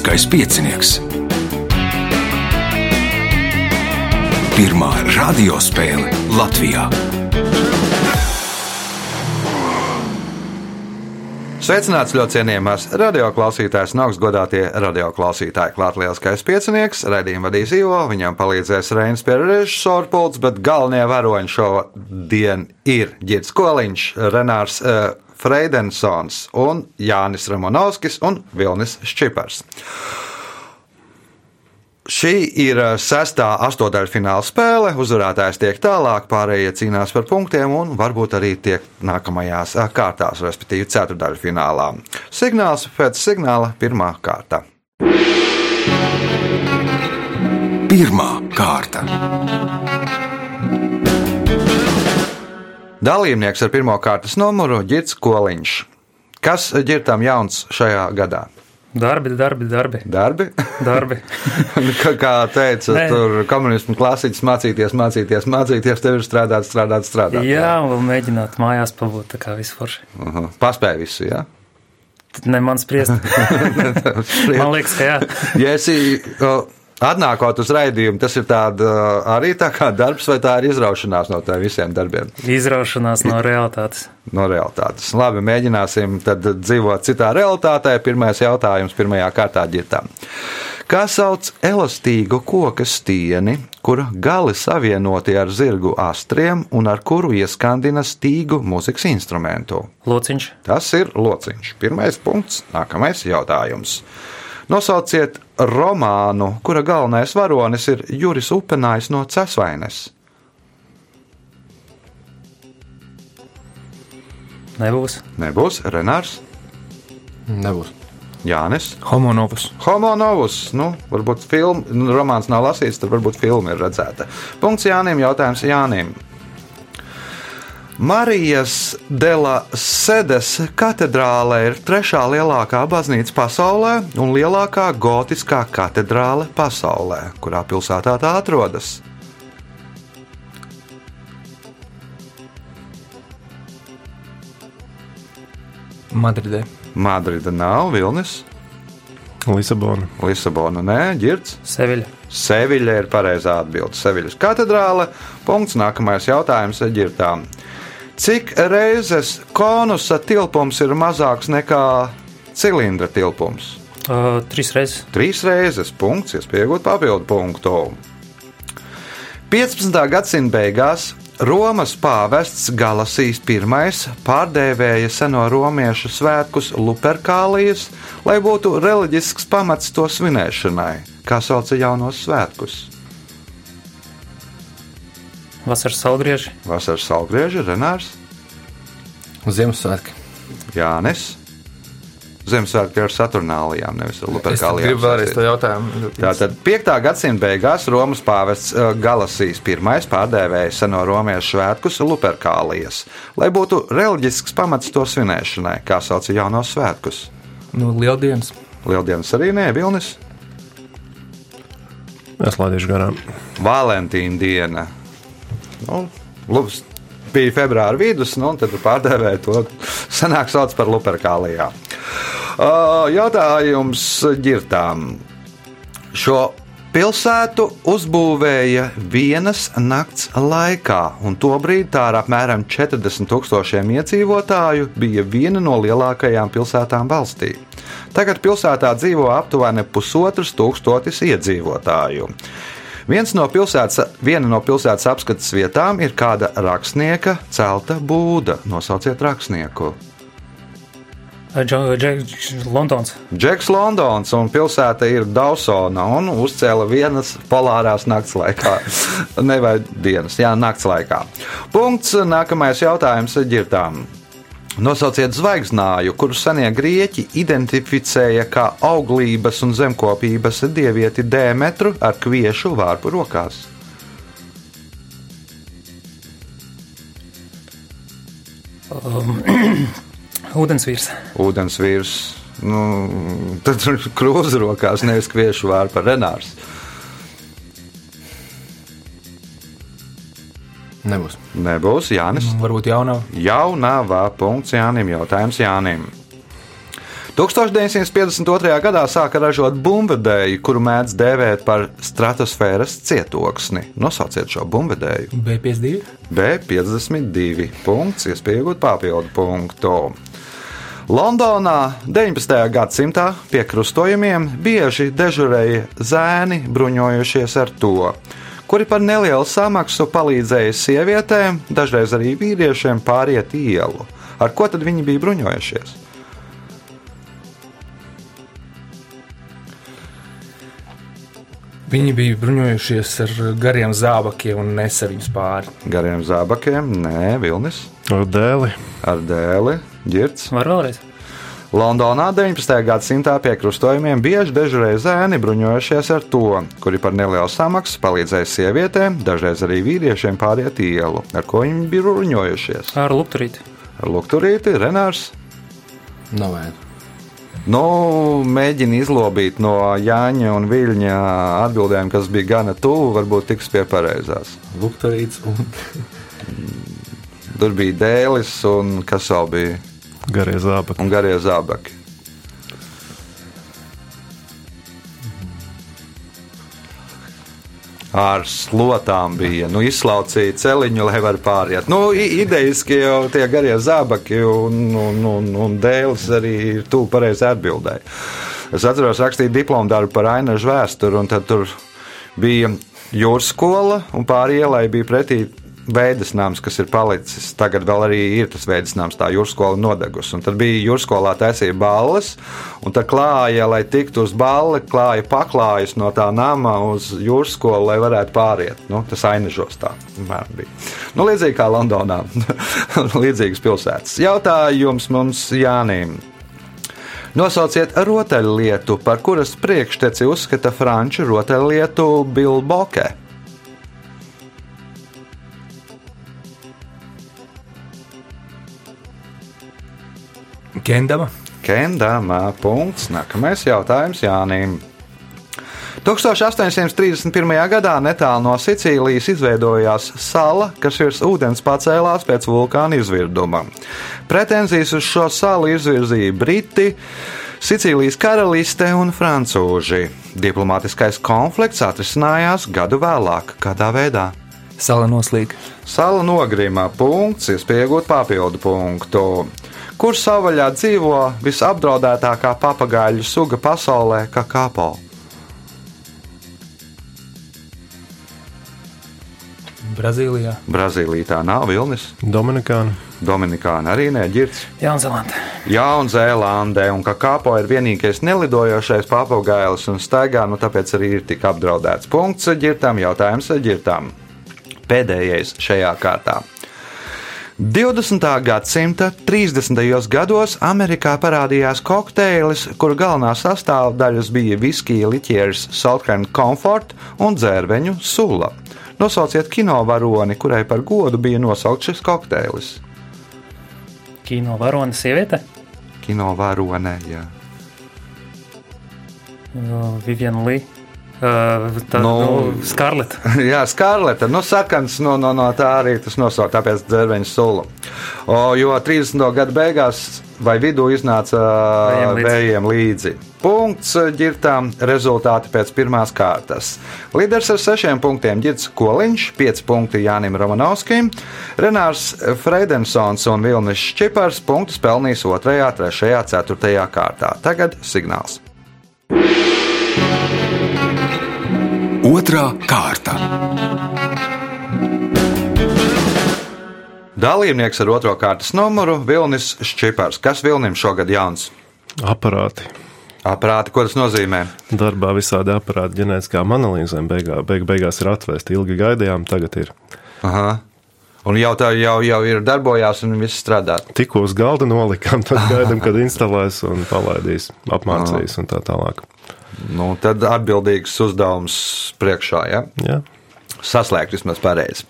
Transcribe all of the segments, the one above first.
Lieliskais piecinieks. Pirmā radiospēle Latvijā. Sveicināts ļoti cienījamās radioklausītājas un augstgadātie radioklausītāji. Klāt lielskais piecinieks, raidījumu vadīs Ivo, viņam palīdzēs Reinas pie režisora pults, bet galvenie varoņi šodien ir Girds Koliņš, Renārs uh, Freidensons un Jānis Ramonovskis un Vilnis Šķipars. Šī ir eh, sestā astotdaļfināla spēle. Uzvarētājs tiek tālāk, pārējie cīnās par punktiem un varbūt arī tiek nākamajās eh, kārtās, respektīvi ceturdaļfinālā. Signāls pēc signāla pirmā kārta. Pirmā kārta. Dalībnieks ar pirmā kārtas numuru Girts Koliņš. Kas ģirtam jauns šajā gadā? Darbi, darbi, darbi. Darbi? darbi. kā, kā teica, Nē. tur komunismu klasiķis mācīties, mācīties, mācīties, tev ir strādāt, strādāt, strādāt. Jā, un vēl mēģināt mājās pabūt tā kā vispār. Uh -huh. Paspēj visu, jā? Ne man spriest. man liekas, ka jā. ja esi, Atnākot uz raidījumu, tas ir tāda, arī tā kā darbs, vai tā ir izraušanās no tiem visiem darbiem? Izraušanās no realitātes. No realitātes. Labi, mēģināsim tad dzīvot citā realitātē. Pirmais jautājums pirmajā kārtā ģitām. Kā sauc elastīgu koka stieni, kura gali savienoti ar zirgu astriem un ar kuru ieskandina stīgu mūzikas instrumentu? Lociņš. Tas ir lociņš. Pirmais punkts, nākamais jautājums. Nosauciet romānu, kura galvenais varonis ir Juris Upenājs no Cesvainas. Nebūs. Nebūs Renārs. Nebūs. Jānis. Homonovs. Homonovs. Nu, varbūt filmu, nu, romāns nav lasīts, tad varbūt filma ir redzēta. Punkts Jānim. Jautājums Jānim. Marijas Dela Sedes katedrāle ir trešā lielākā baznīca pasaulē un lielākā gotiskā katedrāle pasaulē. Kurā pilsētā tā atrodas? Madridē. Madrida nav Vilnis. Lisabona. Lisabona, nē, Girts. Seviļa. Seviļa ir pareizā atbilde. Seviļas katedrāle. Punkts. Nākamais jautājums Girtām. Cik reizes konusa tilpums ir mazāks nekā cilindra tilpums? Uh, trīs reizes. Trīs reizes. Punkts, iespējot papildu punktu. 15. gadsimta beigās Romas pāvests Galasijas I pārdēvēja seno romiešu svētkus Luperkālijas, lai būtu reliģisks pamats to svinēšanai, kā sauca jaunos svētkus. Vasaras salgrieži. Vasaras salgrieži, Renārs. Ziemassvētki. Jānis. Ziemassvētki ar Saturnālijām, nevis ar Luperkālijām. Gribu vēlreiz to jautājumu. Tātad 5. gadsimta beigās Romas pāvests Galasijas I pārdēvēja seno romiešu svētkus Luperkālijas, lai būtu reliģisks pamats to svinēšanai, kā sauca jaunos svētkus. Nu, Lieldienas. Lieldienas arī nē, Vilnis. Es laidīšu garām. Valentīna diena. Nu, lūdzu, bija februāra vidus, nu, un tad pārdevēja to senāk sauc par Luperkālijā. Jautājums ģirtām. Šo Pilsētu uzbūvēja vienas nakts laikā, un tobrīd tā ar apmēram 40 tūkstošiem iedzīvotāju bija viena no lielākajām pilsētām valstī. Tagad pilsētā dzīvo aptuveni pusotrs tūkstotis iedzīvotāju. Viens no pilsētas, viena no pilsētas apskates vietām ir kāda rakstnieka celta būda. Nosauciet rakstnieku. Džeks Londons. Džeks Londons un pilsēta ir Dausona un uzcēla vienas polārās nakts laikā. Nevajag dienas, jā, nakts laikā. Punkts. Nākamais jautājums ģirtām. Nosauciet zvaigznāju, kuru senie grieķi identificēja kā auglības un zemkopības dievieti Dēmetru ar kviešu vārpu rokās. Um, Ūdensvīrs. Ūdensvīrs. Nu, tad tur ir krūze rokās, nevis kviešu vārpa Renārs. Nebūs. Nebūs Jānis. Varbūt jaunā. Jaunavā punkts Jānim. Jautājums Jānim. 1952. gadā sāka ražot bumbuļvedēju, kuru mēdz dēvēt par stratosfēras cietoksni. Nosauciet šo bumbuļvedēju. B52. B52. Punkts, iespējot papildu punktu. Londonā 19. gadsimtā pie krustojumiem bieži dežurēja zēni, bruņojušies ar to, kuri par nelielu samaksu palīdzēja sievietēm, dažreiz arī vīriešiem pāriet ielu. Ar ko tad viņi bija bruņojušies? Viņi bija bruņojušies ar gariem zābakiem un nesa viņus pāri. Gariem zābakiem, nē, vilnis, Ar dēli. ar dēli, ģirts. Var vēlreiz? Londonā 19. gadsimtā pie krustojumiem bieži dežurēja zēni bruņojušies ar to, kuri par nelielu samaksu palīdzēja sievietēm, dažreiz arī vīriešiem pāriet ielu, ar ko viņi bija bruņojušies. Ar lukturīti. Ar lukturīti, Renārs. Nav vēdu. Nu, mēģina izlobīt no Jāņa un Viļņa atbildēm, kas bija gana tuvu, varbūt tiks pie pareizās. Lukturīts un Tur bija dēlis un kas vēl bija, Garie zābaki. un garie zābaki. Ar slotām bija nu, izslaucīta celiņa, lai varētu pāriet. Nu, i- idejiski jau tie garie zābaki un, un, un, un dēlis arī ir tuvu pareizai atbildēji. Es atceros, rakstīju diplomu darbu par Ainažu vēsturi, un tur bija jūras skola, un pāri ielai bija pretī veidas nams, kas ir palicis. Tagad vēl arī ir tas veidas nams, tā jūras skola nodegus. Un tad bija jūras skolā taisīja balles, un tā klāja, lai tiktu uz balli, klāja paklājas no tā nama uz jūras skolu, lai varētu pāriet. Nu, tas ainažos tā bija. Nu, līdzīgi kā Londonā, līdzīgas pilsētas. Jautājums mums Jānim. Nosauciet rotaļlietu, par kuras priekšteci uzskata franču rotaļlietu Bilboke. Kendama. Kendama. Punkts. Nākamais jautājums Jānim. 1831. gadā netālu no Sicīlijas izveidojās sala, kas virs ūdens pacēlās pēc vulkāna izvirduma. Pretenzijas uz šo salu izvirzīja Briti, Sicīlijas karaliste un francūži. Diplomātiskais konflikts atrisinājās gadu vēlāk, kādā veidā. Sala noslīga. Sala nogrimā punkts, iespējot papildu punktu. Kur savvaļā dzīvo visapdraudētākā papagaļu suga pasaulē, kā kāpo? Brazīlijā. Brazīlijā tā nav vilnis, Dominikāna. Dominikāna arī nē, ģirts. Jaunzēlandē. Jaunzēlandē un kā kāpo ir vienīgais nelidojošais papagailis un staigā, nu tāpēc arī ir tik apdraudēts. Punkts ģirtām, jautājums ģirtām. Pēdējais šajā kārtā. 20. gadsimta 30. gados Amerikā parādījās kokteilis, kuru galvenās sastāvdaļas bija viskija, liķieris, Southern Comfort un dzērveņu sula. Nosauciet kino varoni, kurai par godu bija nosaukts šis kokteilis. Kino varone sieviete. Kino varone, jā. Uh, Viviana Lī. Uh, tā Nu, nu, nu, Skarleta. Jā, skarleta, nu, sakans, no, no, no tā arī tas nosaukt, tāpēc dzērveņu sula. O, jo 30. gada beigās vai vidū iznāca Vējiem līdzi. vējiem līdzi. Punkts ģirtām, rezultāti pēc pirmās kārtas. Līderis ar sešiem punktiem Girts Koliņš, 5 punkti Jānim Romanovskim, Renārs Freidensons un Vilnis Čipars punktus pelnījis 2, 3, 4 kārtā. Tagad signāls. Otra kārta. Dalībnieks ar otro kārtas numuru Vilnis Čipars. Kas Vilnim šogad jauns? Aparāti. Aprāti, ko tas nozīmē? Darbā visādi aparāti ģenētiskām analīzēm beigā, beig, beigās ir atvesti. Ilgi gaidījām, tagad ir. Aha. Un jau tā jau, jau ir darbojās un viss strādā. Tikko uz galda nolikām, tad gaidām, kad instalēs un palaidīs, apmācīs un tā tālāk. Nu, tad atbildīgs uzdevums priekšā. Ja? Jā. Saslēgt vismaz pareizi.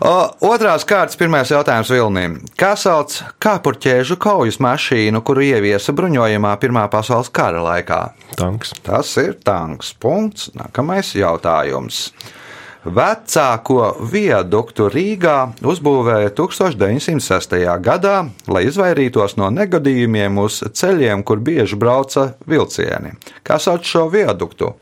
Otrās kārtas, pirmais jautājums Vilnim. Kā sauc kāpurķēžu kaujas mašīnu, kuru ieviesa bruņojumā Pirmā pasaules kara laikā? Tanks. Tas ir tanks. Punkts. Nākamais jautājums. Vecāko viaduktu Rīgā uzbūvēja 1906. gadā, lai izvairītos no negadījumiem uz ceļiem, kur bieži brauca vilcieni. Kā sauc šo viaduktu?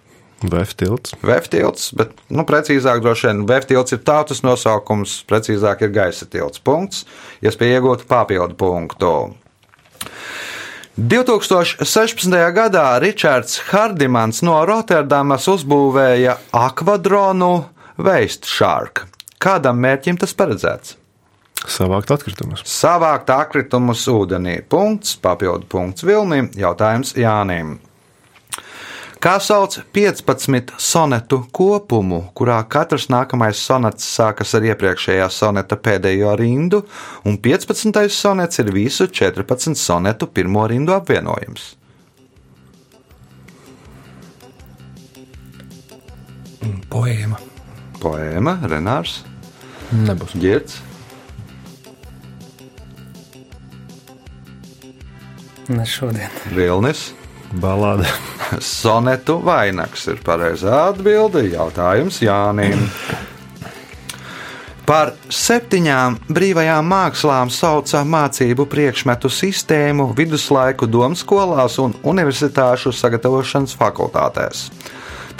VF tilts. Vēftilts, bet nu, precīzāk droši vien Vēftilts ir tautas nosaukums, precīzāk ir gaisa tilts. Punkts, iespēja iegūt papildu punktu. 2016. gadā Ričards Hardimans no Rotterdamas uzbūvēja akvadronu Waste Shark. Kādam mērķim tas paredzēts? Savākt atkritumus. Savākt atkritumus ūdenī. Punkts, papildu punkts Vilnim, jautājums Jānim. Kā sauc 15 sonetu kopumu, kurā katrs nākamais sonets sākas ar iepriekšējā soneta pēdējo rindu, un 15. sonets ir visu 14 sonetu pirmo rindu apvienojums? Poēma. Poēma, Renārs, Nebūs. Girts, Ne šodien. Vilnis. Balāde. Sonetu vainags ir pareizā atbilde. Jautājums Jānim. Par septiņām brīvajām mākslām sauca mācību priekšmetu sistēmu viduslaiku domskolās un universitāšu sagatavošanas fakultātēs.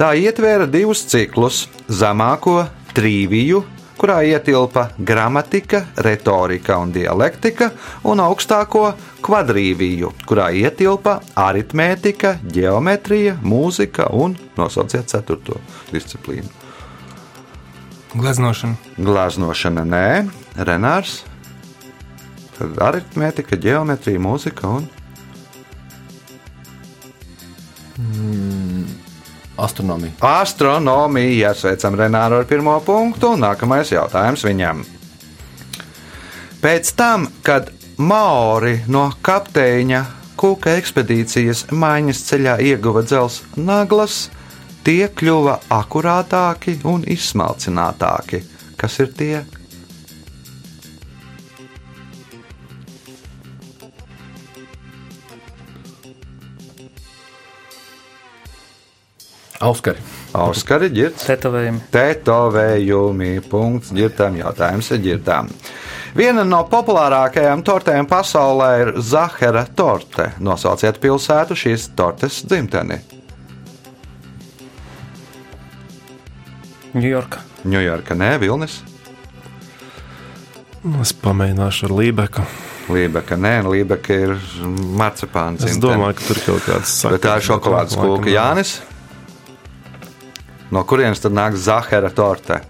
Tā ietvēra divus ciklus - zemāko trīviju, kurā ietilpa gramatika, retorika un dialektika, un augstāko kvadrīviju, kurā ietilpa aritmētika, geometrija, mūzika un nosauciet ceturto disciplīnu. Gleznošana. Glāznošana nē, Renārs. Tad aritmētika, geometrija, mūzika un Astronomija. astronomija. Sveicam Renāru ar pirmo punktu. Nākamais jautājums viņam. Pēc tam, kad Maori no kapteiņa Kuka ekspedīcijas maiņas ceļā ieguva dzelzceļa naglas, tie kļuva akurātāki un izsmalcinātāki. Kas ir tie? Auskari. Auskari, ģirts. Tetovējumi. Tetovējumi. Punkts ģirtām. Jautājums ir ģirtām. Viena no populārākajām tortēm pasaulē ir Zahara torte. Nosauciet pilsētu šīs tortes dzimteni. Ņujorka. Ņujorka, nē, Vilnis. Es pamēģināšu ar Lībeku. Lībeka, nē, Lībeka ir marcipāns. Es domāju, ka tur kaut kāds Bet tā ir šokolādes kūka. Jānis. No kurienes tad nāk Zahara torte?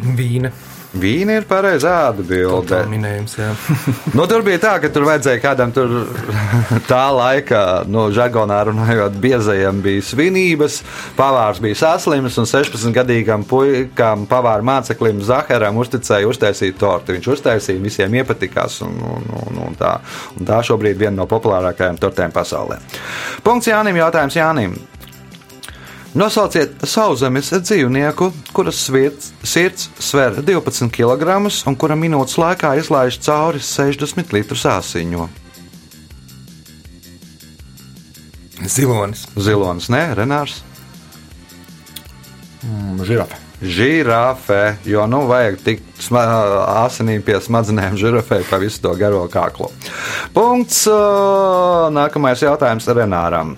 Vīna. Vīna ir pareizā atbilde. Minējums. Nu, tur bija tā, ka tur vajadzēja kādam tur tā laika, no žargonā runājot, biezajam bija svinības, pavārs bija saslims un 16-gadīgam puikam, pavāra māceklim Zaharam uzticēja uztaisīt torti. Viņš uztaisīja, visiem iepatikās un, un, un, un tā. Un tā šobrīd viena no populārākajām tortēm pasaulē. Punkts Jānim, jautājums Jānim. Nosauciet sauszemes dzīvnieku, kuras svirds, sirds sver 12 kg un kura minūtes laikā izlaiž cauri 60 litrus asiņu. Zilonis. Zilonis, nē, Renārs. Mm, žirafe. Žirafe, jo nu vajag tik asinīm pie smadzenēm žirafei pa visu to garo kaklu. Punkts. Nākamais jautājums Renāram.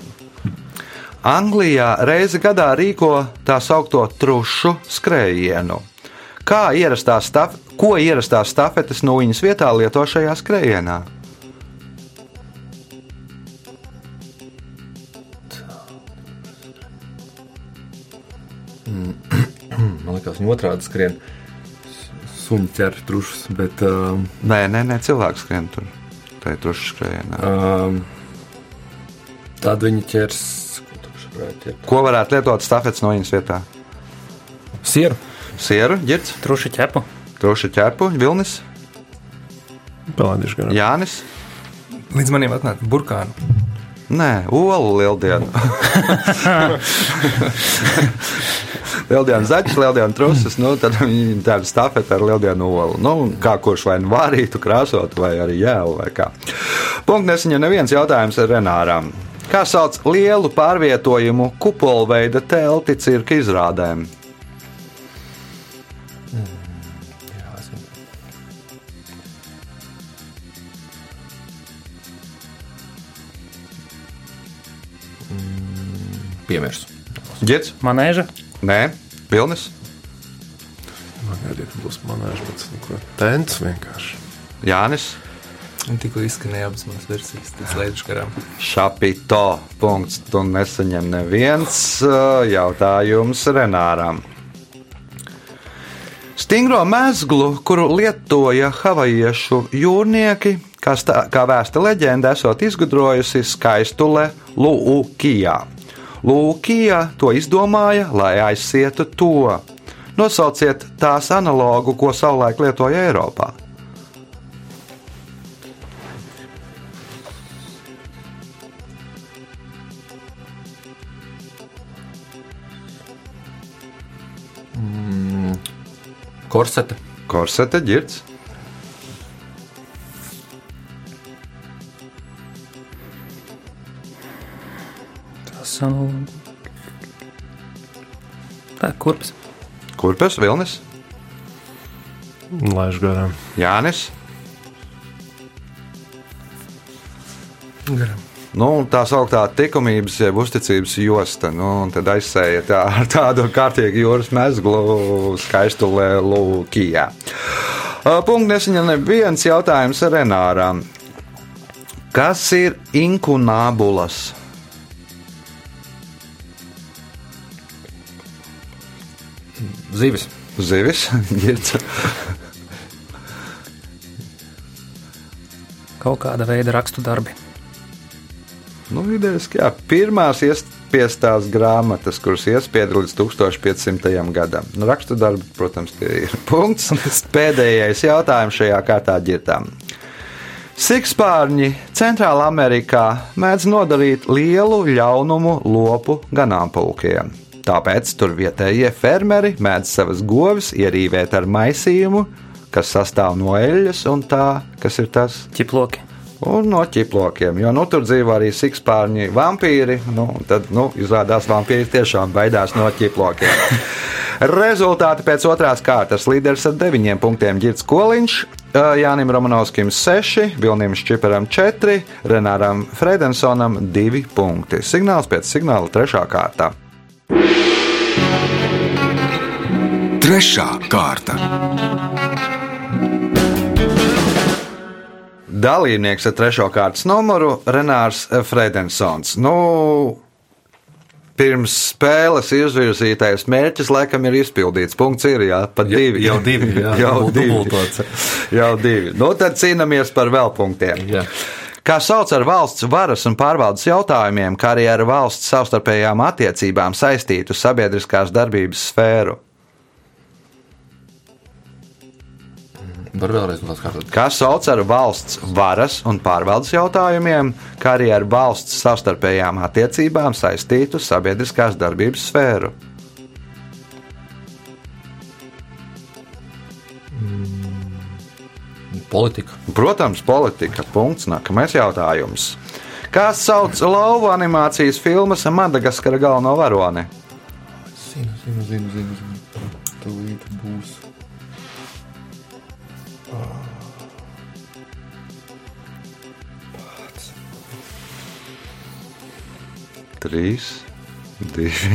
Anglijā reizi gadā rīko tā saucamo trušu skrējienu. Kā ierastā staf, ko ierastā stafetes nūjiņas vietā lieto šajā skrējienā? Man liekas, viņa otrādi skrien. Suņi ķer trušus, bet um, Nē, nē, nē cilvēks skrien tur. Tā ir trušu skrējienā. um, tad viņi ķers. Varētu ķert? Ko varētu lietot stafetes nūjiņas vietā? Sieru. Sieru, ģirts, Truši ķepu. trušu ķerpu, vilnis, Pelēdīšu garām. Jānis. Līdz manim atnāca burkānu. Nē, olu lieldienu. lieldienu zaķis, lieldienu trusis, nu, tad viņi tāda stafete ar lieldienu olu. Nu, kā kurš vai nu vārītu, krāsot, vai arī jēlu, vai kā. Punkts nesaņem neviens jautājums ar Renāram. Kā sauc lielu pārvietojumu kupolveida telti cirka izrādēm? Piemērs. Girds? Manēža, Nē, Vilnis, Man būs manēža, bet nu, ko, tents vienkārši. Jānis, tikko izskanēja abas manas versijas, tas leidus garām. Šapito. Punkts. Tu nesaņem neviens uh, jautājums Renāram. Stingro mezglu, kuru lietoja havajiešu jūrnieki, kā, stā, kā vēsta leģenda, esot izgudrojusi skaistule Lūkijā. Lūkija to izdomāja, lai aizsietu to. Nosauciet tās analogu, ko savulaik lietoja Eiropā. Korseta. Korsete ģirds. tas nu, tā kurpes. Kurpes, Vilnis, Laiž garām. Jānis. Garām. Nu, tā sauktā likumības, jeb uzticības josta. Nu, tad aizsēja tā, ar tādu kārtīgu jūras mezglu, skaistu lūkijā. Punkts nesaņem neviens jautājums Renāram. Kas ir inkunābulas? Zivis. Zivis, ģirds. Kaut kāda veida rakstu darbi. Nu, idejaski, jā, pirmās iespiestās grāmatas, kuras iespieda līdz 1500. gadam. Nu, rakstu darbi, protams, ir punkts. Pēdējais jautājums šajā kārtā ģirtām. Sikspārņi Centrālā Amerikā mēdz nodarīt lielu ļaunumu lopu ganāmpulkiem. Tāpēc tur vietējie fermeri mēdz savas govis ierīvēt ar maisījumu, kas sastāv no eļļas un tā, kas ir tas Ķiploki. Un no ķiplokiem, jo nu, tur dzīvo arī sikspārņi vampīri. Nu, tad nu, izrādās, ka vampīri tiešām baidās no ķiplokiem. Rezultāti pēc otrās kārtas līderis ar deviņiem punktiem Girts Koliņš, Jānim Romanovskim 6, Vilnim Šķiparam 4, Renāram Fredensonam 2 punkti. Signāls pēc signāla trešā kārta. Trešā kārta. Dalībnieks ar trešo kārtas numuru Renārs Fredensons. Nu, Pirms spēles izvirzītais mērķis laikam ir izpildīts. Punkts ir jā, pat divi. jau divi, jā. jau Dubult- divi. jau divi. Nu, tad cīnāmies par vēl punktiem. Jā. Kā sauc ar valsts varas un pārvaldes jautājumiem, kā arī ar valsts savstarpējām attiecībām saistītu sabiedriskās darbības sfēru? Var vēlreiz no tās kārtot. Kā sauc ar valsts varas un pārvaldes jautājumiem, kā arī ar valsts savstarpējām attiecībām saistītu sabiedriskās darbības sfēru? Politika. Protams, politika. Punkts. Nākamais jautājums. Kā sauc lauva animācijas filmas Madagaskara galveno varoni? Zinu, zinu, zinu, zinu. zinu. Tūlīt būs. Trīs, divi.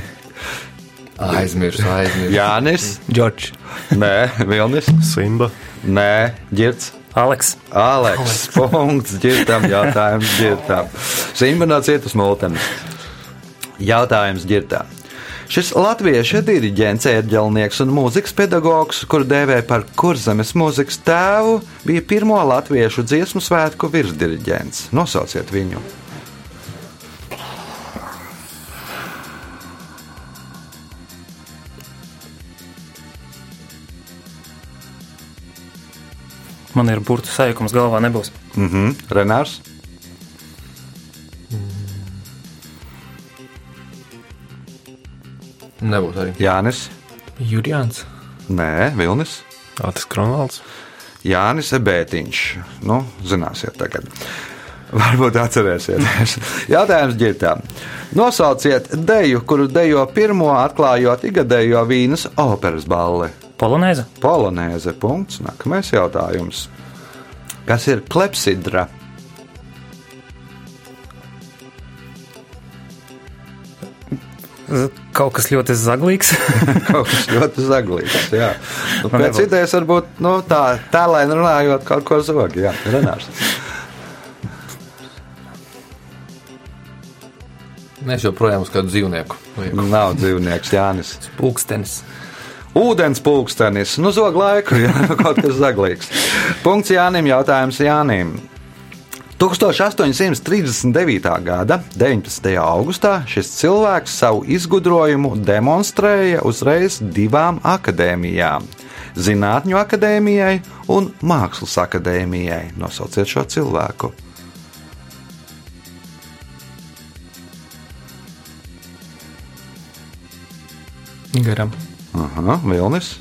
Aizmirsu, aizmirsu. Jānis, Džordžs, Nē, Vilnis, Simba. Nē, Girts. Aleks, Aleks, punkts, ģirtam, jautājums ģirtam. Simba no cietas multenes. Jautājums ģirtam. Šis latviešu diriģents, ērģelnieks un mūzikas pedagogs, kuru dēvē par kurzemes mūzikas tēvu, bija pirmo latviešu dziesmu svētku virsdiriģents. Nosauciet viņu! Man ir burbuļu sajukums galvā, nebūs. Mhm, Renārs. Nebūs arī. Jānis. Jurijāns. Nē, Vilnis. Atis Kronvalds. Jānis Ebētiņš. Nu, zināsiet, tagad. Varbūt atcerēsieties. Jautājums ģirtām. Nosauciet deju, kuru dejo pirmo atklājot ikgadējo vīnas operas balli. Polonēza. Polonēze. Punkts. Nākamais jautājums. Kas ir klepsidra? Kaut kas ļoti zaglīgs. Kaut kas ļoti zaglīgs. Jā. Nu, Man pēc nebūtu. idejas varbūt nu, tā, tā lai runājot kaut ko zogi. Jā, Renārs. Mēs joprojām uz kādu dzīvnieku. lieku. Nav dzīvnieks Jānis. Pūkstenis. Ūdens pulkstenis, nu zog laiku, nu, kaut kas zaglīgs. Punkts Jānim, jautājums Jānim. 1839. gada 19. augustā šis cilvēks savu izgudrojumu demonstrēja uzreiz divām akadēmijām - Zinātņu akadēmijai un Mākslas akadēmijai. Nosauciet šo cilvēku. Garam. Aha, Vilnis.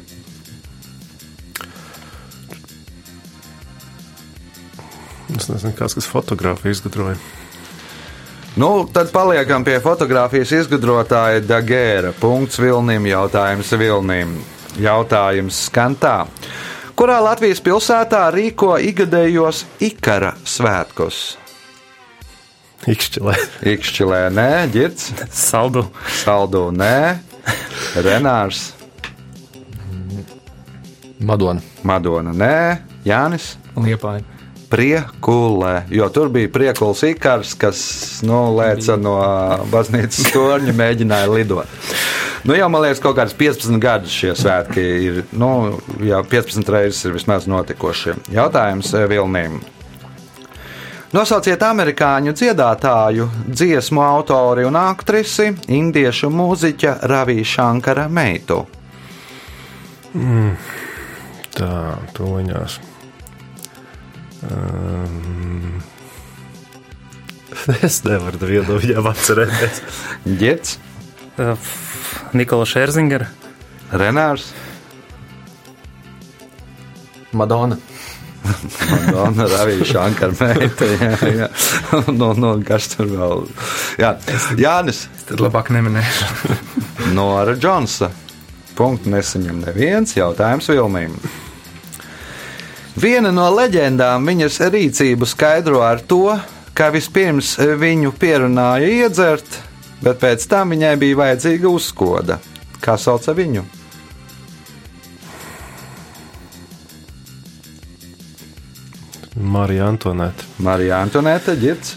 Es nezinu, kas tas fotografija izgudroja. Nu, tad paliekam pie fotografijas izgudrotāja Dagēra. Punkts Vilnim, jautājums Vilnim. Jautājums skan tā. Kurā Latvijas pilsētā rīko ikgadējos ikara svētkus? Ikšķilē. Ikšķilē, nē, ģirts, Saldu. saldu, nē, Renārs, Madona. Madona, nē, Jānis. Liepāja. Priekulē, jo tur bija priekuls ikars, kas nu, lēca no baznīcas torņa, mēģināja lidot. Nu, jau man liekas, kaut kādas 15 gadus šie svētki ir. Nu, jau 15 reizes ir vismaz notikuši. Jautājums eh, Vilnīm. Nosauciet amerikāņu dziedātāju, dziesmu autori un aktrisi, indiešu mūziķa Ravija Shankara meitu. Tā, toņās. Um, es nevaru vienu no viņiem atcerēties. Ģets, Uh, Nikola Šerzingera. Renārs, Madona. Madonna, Ravija Shankara meita. Jā, jā. Nu, nu, kas tur vēl? Jā, Jānis. Tad labāk neminēšu. Nora Džonsa. Punktu nesaņem neviens jautājums Vilnīm. Viena no leģendām viņas rīcību skaidro ar to, ka vispirms viņu pierunāja iedzert, bet pēc tam viņai bija vajadzīga uzkoda. Kā sauca viņu? Marija Antonēta. Marija Antonēta Girts,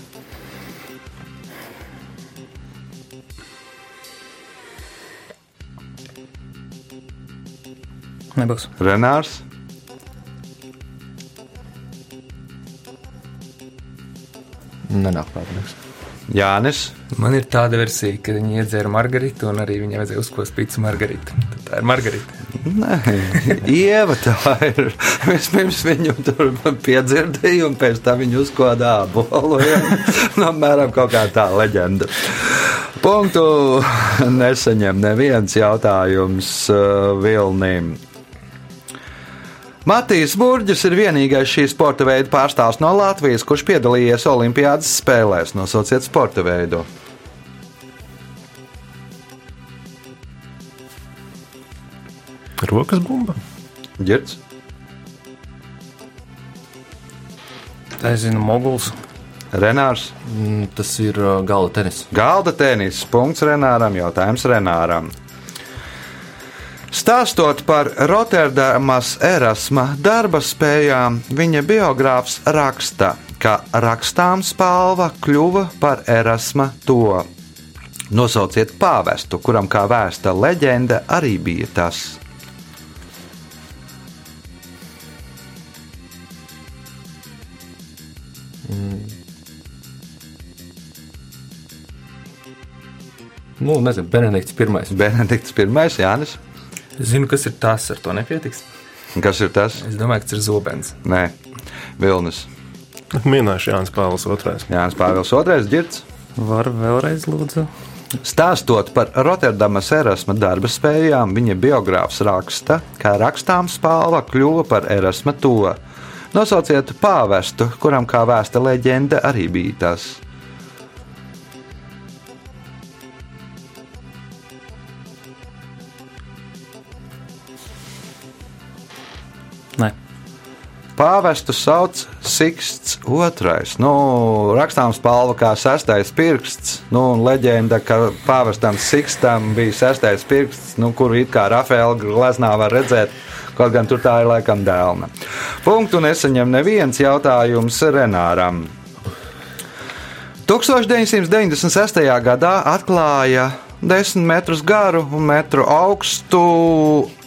Nebūs. Renārs, Nenāk prātā. Jānis. Man ir tāda versija, ka viņi iedzēra margaritu, un arī viņai vajadzēja uzkost pīci margaritu. Tad tā ir margarita. Nē, Ieva tā ir. Vispirms viņu tur piedzirdēja, un pēc tam viņa uzkodā ābolu. ja. Nu, Apmēram kaut kā tā leģenda. Punktu nesaņem neviens jautājums uh, Vilnim. Matīs Burģis ir vienīgais šī sporta veida pārstāvs no Latvijas, kurš piedalījies Olimpiādas spēlēs. Nosauciet sporta veidu. Rokas bumba. Girds, Tā zinu, moguls. Renārs. Mm, Tas ir uh, gala tenis. Galda tenis. Punkts Renāram. Jautājums Renāram. Stāstot par Rotterdamas erasma darba spējām, viņa biogrāfs raksta, ka rakstāms spalva kļuva par erasma to. Nosauciet pāvestu, kuram kā vēsta leģenda arī bija tas. Nu, nezinu, Benedikts pirmais. Benedikts I. Jānis. Es zinu, kas ir tas, ar to nepietiks. Kas ir tas? Es domāju, ka tas ir zobens. Nē, Vilnis. Minēšu Jānis Pāvils II. Jānis Pāvils II. Girts. Var vēlreiz lūdzu. Stāstot par Rotterdamas erasma darba spējām, viņa biogrāfs raksta, ka rakstāms spalva kļuva par erasma to. Nosauciet pāvestu, kuram kā vēsta leģenda arī bija tas. Nē. Pāvestu sauc Siksts II. Nu, rakstāms palva kā sestais pirksts. Nu, leģenda, ka pāvestam Sikstam bija sestais pirksts, nu, kuru it kā Rafaela gleznā var redzēt. Kaut gan tur tā ir laikam dēlna. Punktu nesaņem neviens jautājums Renāram. 1996. gadā atklāja 10 metrus garu un metru augstu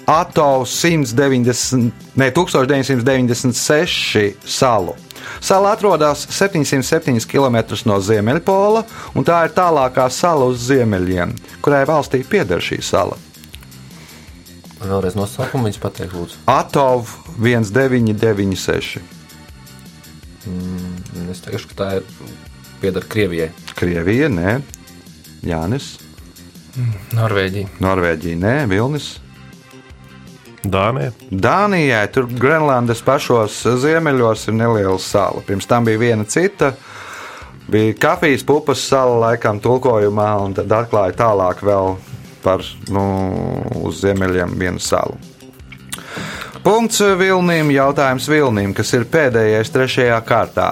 Atovs 190, ne, 1996 salu. Sala atrodas 707 km no Ziemeļpola, un tā ir tālākā sala uz ziemeļiem, kurai valstī pieder šī sala. Vēlreiz nosaukumu viņas pateikt, lūdzu. Atov 1996. Mm, Es teikšu, ka tā ir pieder Krievijai. Krievija, nē, Jānis, Norvēģija. Norvēģija, nē, Vilnis. Dānija. Dānijai, tur Grenlandes pašos ziemeļos ir neliela sala. Pirms tam bija viena cita. Bija kafijas pupas sala, laikam, tulkojumā, un tad atklāja tālāk vēl par nu, uz ziemeļiem vienu salu. Punkts Vilniem, jautājums Vilniem, kas ir pēdējais trešajā kārtā.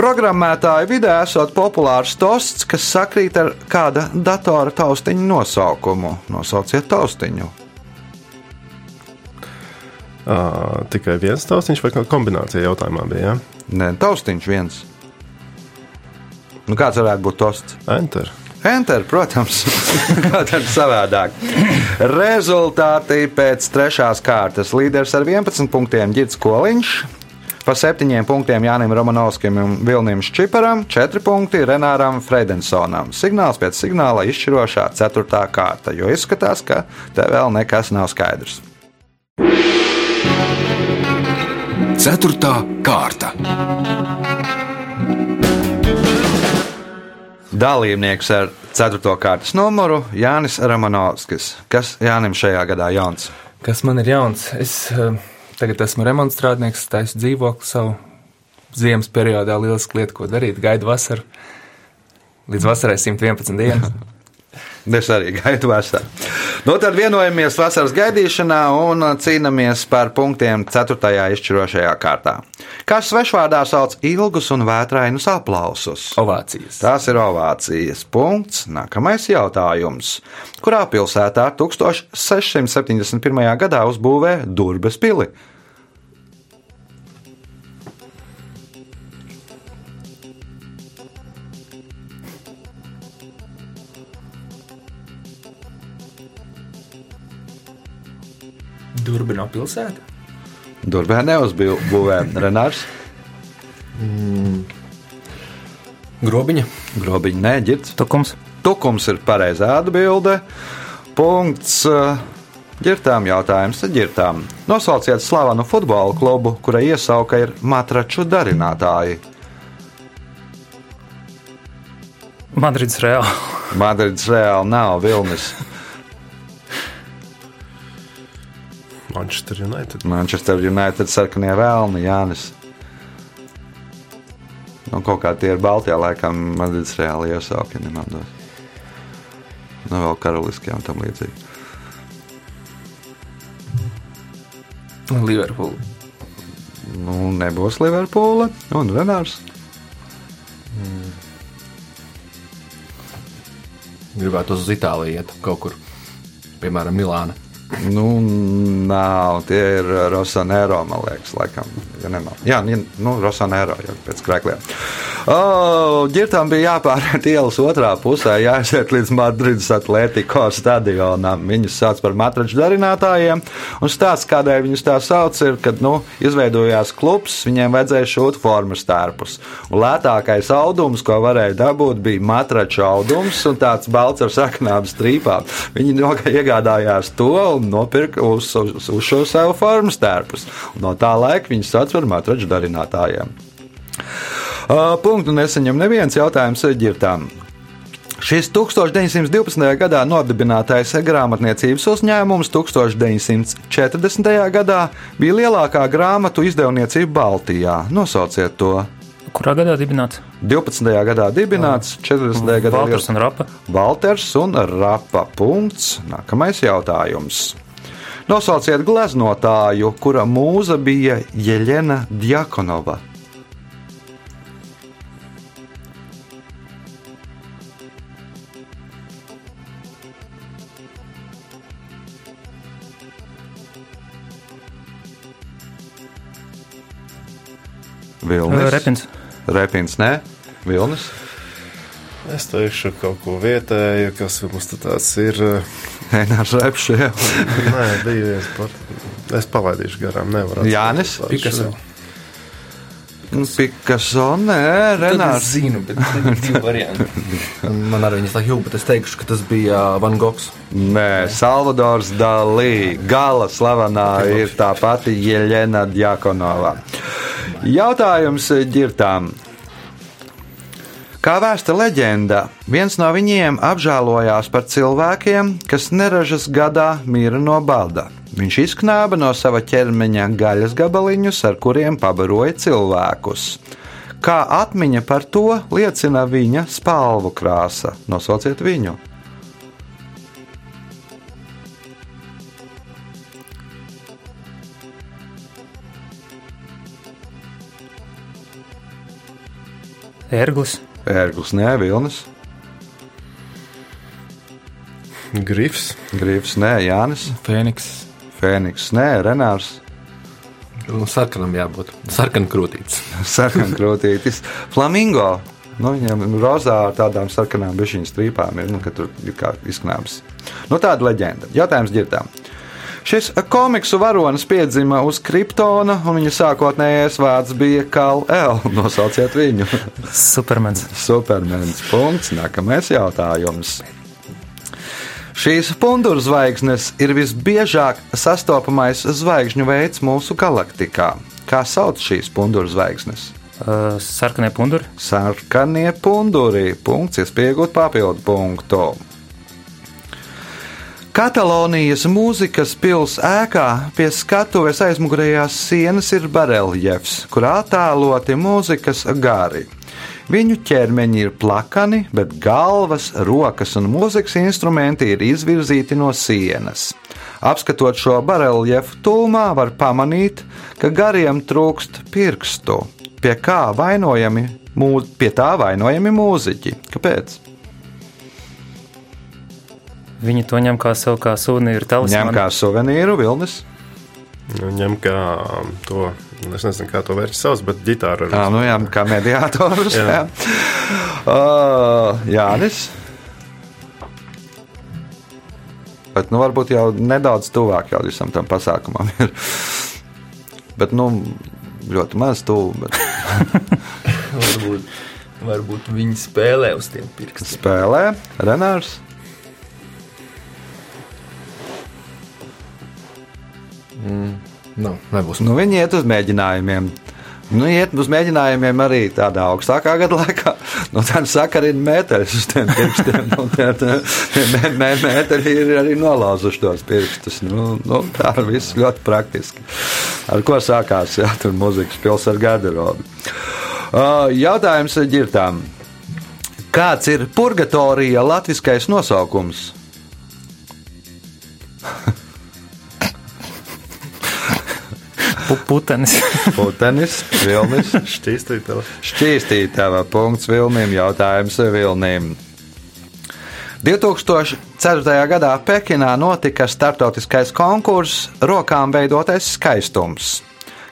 Programmētāju vidē esot populārs tosts, kas sakrīt ar kāda datora taustiņa nosaukumu. Nosauciet taustiņu. Uh, tikai viens taustiņš vai kombinācija jautājumā bija? Ja? Nē, taustiņš viens. Nu, kāds varētu būt tosts? Enter. Enter, protams, tad savādāk. Rezultāti pēc trešās kārtas. Līderis ar 11 punktiem Girts Koliņš, pa 7 punktiem Jānim Romanovskim un Vilnim Ščiparam, 4 punkti Renāram Freidensonam. Signāls pēc signāla izšķirošā 4. kārta, jo izskatās, ka te vēl nekas nav skaidrs. Ceturtā kārta. Dalībnieks ar 4. kārtas numuru Jānis Romanovskis. Kas Jānim šajā gadā jauns? Kas man ir jauns? Es uh, tagad esmu remontstrādnieks, taisu dzīvokli savu ziemas periodā. Lieliski lieta, ko darīt. Gaidu vasaru. Līdz vasarai 111 dienas. Es arī gaidu vasaru. Nu, tad vienojamies vasaras gaidīšanā un cīnāmies par punktiem 4. izšķirošajā kārtā. Kā svešvārdā sauc ilgus un vētrainus aplausus? Ovācijas. Tās ir ovācijas. Punkts. Nākamais jautājums. Kurā pilsētā 1671. gadā uzbūvēja Durbes pili? Durbino pilsēta. Durbē neuzbūvēja Renārs. Grobiņa. Grobiņš neģirds. Tukums. Tukums ir pareizā atbilde. Punkts. eh, Girtām jautājums ģirtām. Nosauciet slavenu futbola klubu, kura iesauka ir matraču darinātāji. Madrids Reāli. Madrids reāli nav Vilnis. Manchester United. Manchester United sarkanie vēlni, Jānis. Nu, kaut kā tie ir Baltijā, laikam, Madrids reāli iesauka, ja nemaldos. Nu, vēl karaliskajā un tam līdzīgi. Liverpool. Nu, nebūs Liverpoola un Renārs. Gribētu uz Itāliju iet kaut kur. Piemēram, Milāna. Nu, nav, tie ir Rosanēro, man liekas, laikam. Ja nemal. Jā, nu, Rosanēro jau pēc krēkliem. Oh, ģirtām bija jāpāriet ielas otrā pusē, jāaiziet līdz Madrides Atletico stadionam. Viņus sauc par matraču darinātājiem. Un stāsts, kādēļ viņus tā sauc, ir, kad nu, izveidojās klubs, viņiem vajadzēja šūt formas tērpus. Un lētākais audums, ko varēja dabūt, bija matraču audums un tāds balts ar saknām strīpām. Viņi iegādājās to un nopirka uz, uz, uz šo savu formas tērpus. Un no tā laika viņus sauc par matraču darinātājiem. Punktu neseņem neviens jautājums ģirtām. Šis 1912. gadā nodibinātais grāmatniecības uzņēmums 1940. gadā bija lielākā grāmatu izdevniecība Baltijā. Nosauciet to! Kurā gadā dibināts? 12. gadā dibināts, 40. gadā Valters un Rapa. Walters un Rapa. Punkts. Nākamais jautājums. Nosauciet gleznotāju, kura mūza bija Jeļena Djakonova. Vilnis. Repins. Repins, nē, Vilnis. Es teikšu kaut ko vietēju, kas mums tāds ir. Enārs Repšs, jā. Nē, bija viens pat. Es palaidīšu garām, nevaru. Jānis? pašu. Picasso. Nu, Picasso, nē, Tad es Renārs. zinu, bet divi varianti. Man arī viņas tā jūta, bet es teikšu, ka tas bija Van Gogs. Nē, Salvadors Dalī. Gala slavenā ir tā pati Jeļena Djakonova. Jautājums ģirtām. Kā vēsta leģenda, viens no viņiem apžēlojās par cilvēkiem, kas neražas gadā mīra no bada. Viņš izknāba no sava ķermeņa gaļas gabaliņus, ar kuriem pabaroja cilvēkus. Kā atmiņa par to liecina viņa spalvu krāsa. Nosauciet viņu! Ērglis. Ērglis, nē, Vilnis, Grifs. Grīvs, nē, Jānis, Fēniks. Fēniks, nē, Renārs, Nu, sarkanam jābūt. Sarkan krūtīts. Sarkankrūtītis, Flamingo. Nu, viņam ir rozā ar tādām sarkanām bišķiņu strīpām, ir, nu, ka tur ir kā izknābs. Nu, tāda leģenda. Jautājums ģirtām. Šis komiksu varonis piedzima uz Kryptona, un viņa sākotnējais vārds bija Kal-El. Nosauciet viņu. Supermens. Supermens. Punkts. Nākamais jautājums. Šīs punduru zvaigznes ir visbiežāk sastopamais zvaigžņu veids mūsu galaktikā. Kā sauc šīs punduru zvaigznes? Uh, sarkanie punduri. Sarkanie punduri. Punkts, iespējot papildu punktu. Katalonijas mūzikas pilsēta ēkā pie skatuves aizmugurējās sienas ir bareljefs, kurā attēloti mūzikas gari. Viņu ķermeņi ir plakani, bet galvas, rokas un mūzikas instrumenti ir izvirzīti no sienas. Apskatot šo bareljefu tūmā, var pamanīt, ka gariem trūkst pirkstu, pie kā vainojami, mū, pie tā vainojami mūziķi. Kāpēc? Viņi to ņem kā savu kā suvenīru Ņem talismanu. kā suvenīru Vilnis. Nu, ņem kā to, es nezinu, kā to vērts savs, bet ģitāra arī. nu jā, kā mediātors. jā. Jā. Uh, Jānis. Bet, nu, varbūt jau nedaudz tuvāk jau visam tam pasākumam ir. Bet, nu, ļoti maz tuvu. Bet varbūt, varbūt viņi spēlē uz tiem pirkstiem. spēlē Renārs. Nav, nebūs. Nu, viņi iet uz mēģinājumiem. Nu, iet uz mēģinājumiem arī tādā augstākā gada laikā. Nu, tā saka, arī mētelis uz tiem pirkstiem. Nu, tie- tie- mē, mē, mēteļi ir arī nolauzuši tos pirkstus. Nu, nu, tā ir viss ļoti praktiski. Ar ko sākās jā, tur muzikas pilsēta garderobe? Uh, jautājums ģirtām. Kāds ir purgatorija latviskais nosaukums? Putenis. Putenis, Vilnis. Šķīstītava. Šķīstītava punkts Vilnim, jautājums Vilnim. 2004. gadā Pekinā notika startautiskais konkurss Rokām veidotais skaistums.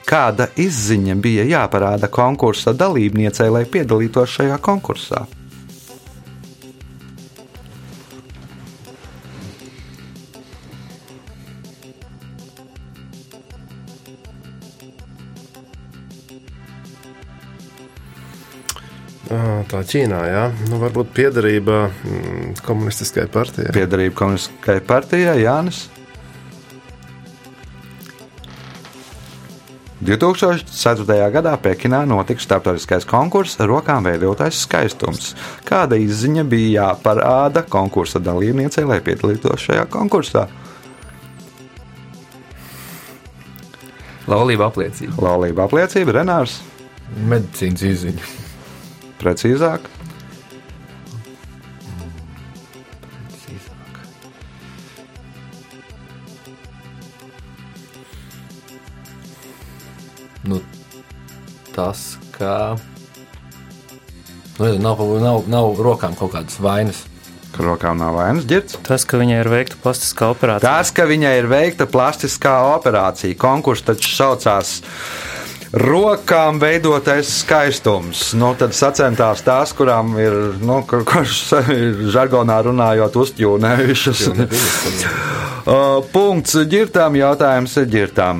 Kāda izziņa bija jāparāda konkursa dalībniecei, lai piedalītos šajā konkursā? Tā Ķīnā, jā. Nu, varbūt piederība mm, komunistiskajai partijai. Piedarība komunistiskajai partijai Jānis. 2004. gadā Pekinā notika starptautiskais konkurss Rokām veidotais skaistums. Kāda izziņa bija jāparāda konkursa dalībniecei, lai piedalītos šajā konkursā? Laulība apliecība. Laulība apliecība, Renārs, Medicīnas izziņa. Precīzāk. Precīzāk. Nu, tas, ka nu, nav, nav, nav rokām kaut kādas vainas ka rokām nav vainas ģērbts. Tas, ka viņai ir veikta plastiskā operācija. Tas, ka viņai ir veikta plastiskā operācija. Konkurss taču saucās Rokām veidotais skaistums. Nu, tad sacentās tās, kurām ir, nu, kur, kurš ir žargonā runājot, uztjūnējušas. Uh, Punkts ģirtām, jautājums ir ģirtām.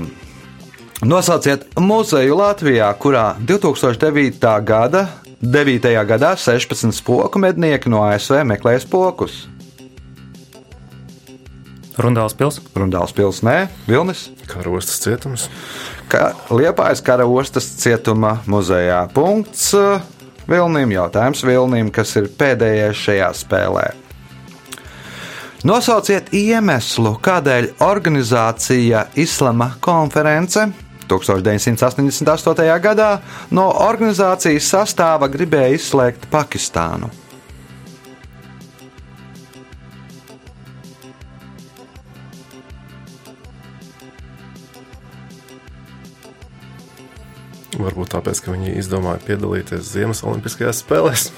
Nosauciet muzeju Latvijā, kurā 2009. gada 9. gadā 16 spoku mednieki no ASV meklēja spokus. Rundāls pils. Rundāls pils, nē, Vilnis. Karostas cietums. Ka Liepājas kara ostas cietuma muzejā. Punkts uh, Vilnim. Jautājums Vilnim, kas ir pēdējais šajā spēlē. Nosauciet iemeslu, kādēļ organizācija Islama konference 1988. gadā no organizācijas sastāva gribēja izslēgt Pakistānu. Varbūt tāpēc, ka viņi izdomāja piedalīties Ziemas Olimpiskajās spēlēs.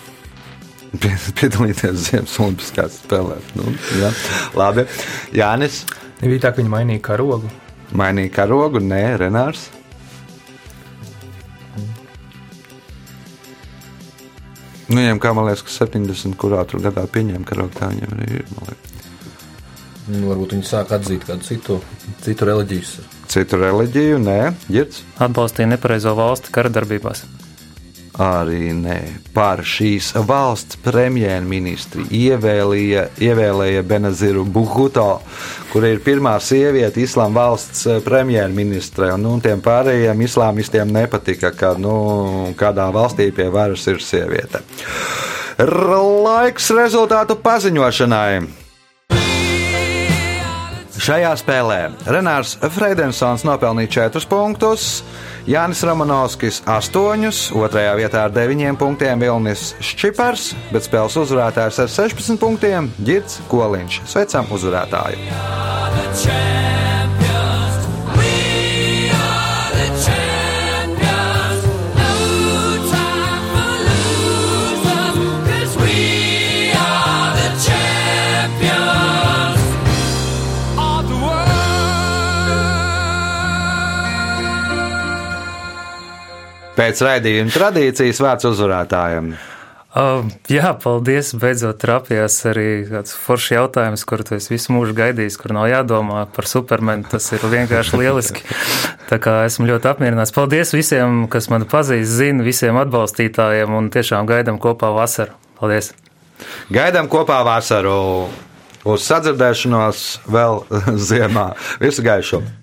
Pie- Piedalīties Ziemassvētku spēlēs. Nu, jā. Labi, Jānis. Nebija tā, ka viņi mainīja karogu. Mainīja karogu, nē, Renārs. Nu, viņam, kā man liekas, ka 70. kurā tur gadā pieņēma karogu, tā viņam arī ir. Nu, varbūt viņi sāk atzīt kādu citu, citu reliģiju. Citu reliģiju, nē, ģirts. Atbalstīja nepareizo valsti kara darbībās. Arī nē, par šīs valsts premjerministri ievēlīja, ievēlēja Benaziru Buhuto, kur ir pirmā sieviete islāma valsts premjerministre. Un nu, tiem pārējiem islāmistiem nepatika, ka nu, kādā valstī pie varas ir sieviete. Laiks rezultātu paziņošanai. Šajā spēlē Renārs Freidensons nopelnīja 4 punktus, Jānis Romanovskis 8, otrajā vietā ar 9 punktiem Vilnis Ščipars, bet spēles uzvarētājs ar 16 punktiem Girts Koliņš. Sveicam uzvarētāju! Pēc raidījuma tradīcijas vārds uzvarētājiem. Uh, jā, paldies. Beidzot, trapījās arī tāds foršs jautājums, kuru esi visu mūžu gaidījis, kur nav jādomā par supermenu. Tas ir vienkārši lieliski. Tā kā esmu ļoti apmierināts. Paldies visiem, kas mani pazīst, zina, visiem atbalstītājiem un tiešām gaidām kopā vasaru. Paldies! Gaidām kopā vasaru uz sadzirdēšanos vēl ziemā. Visu gaišu!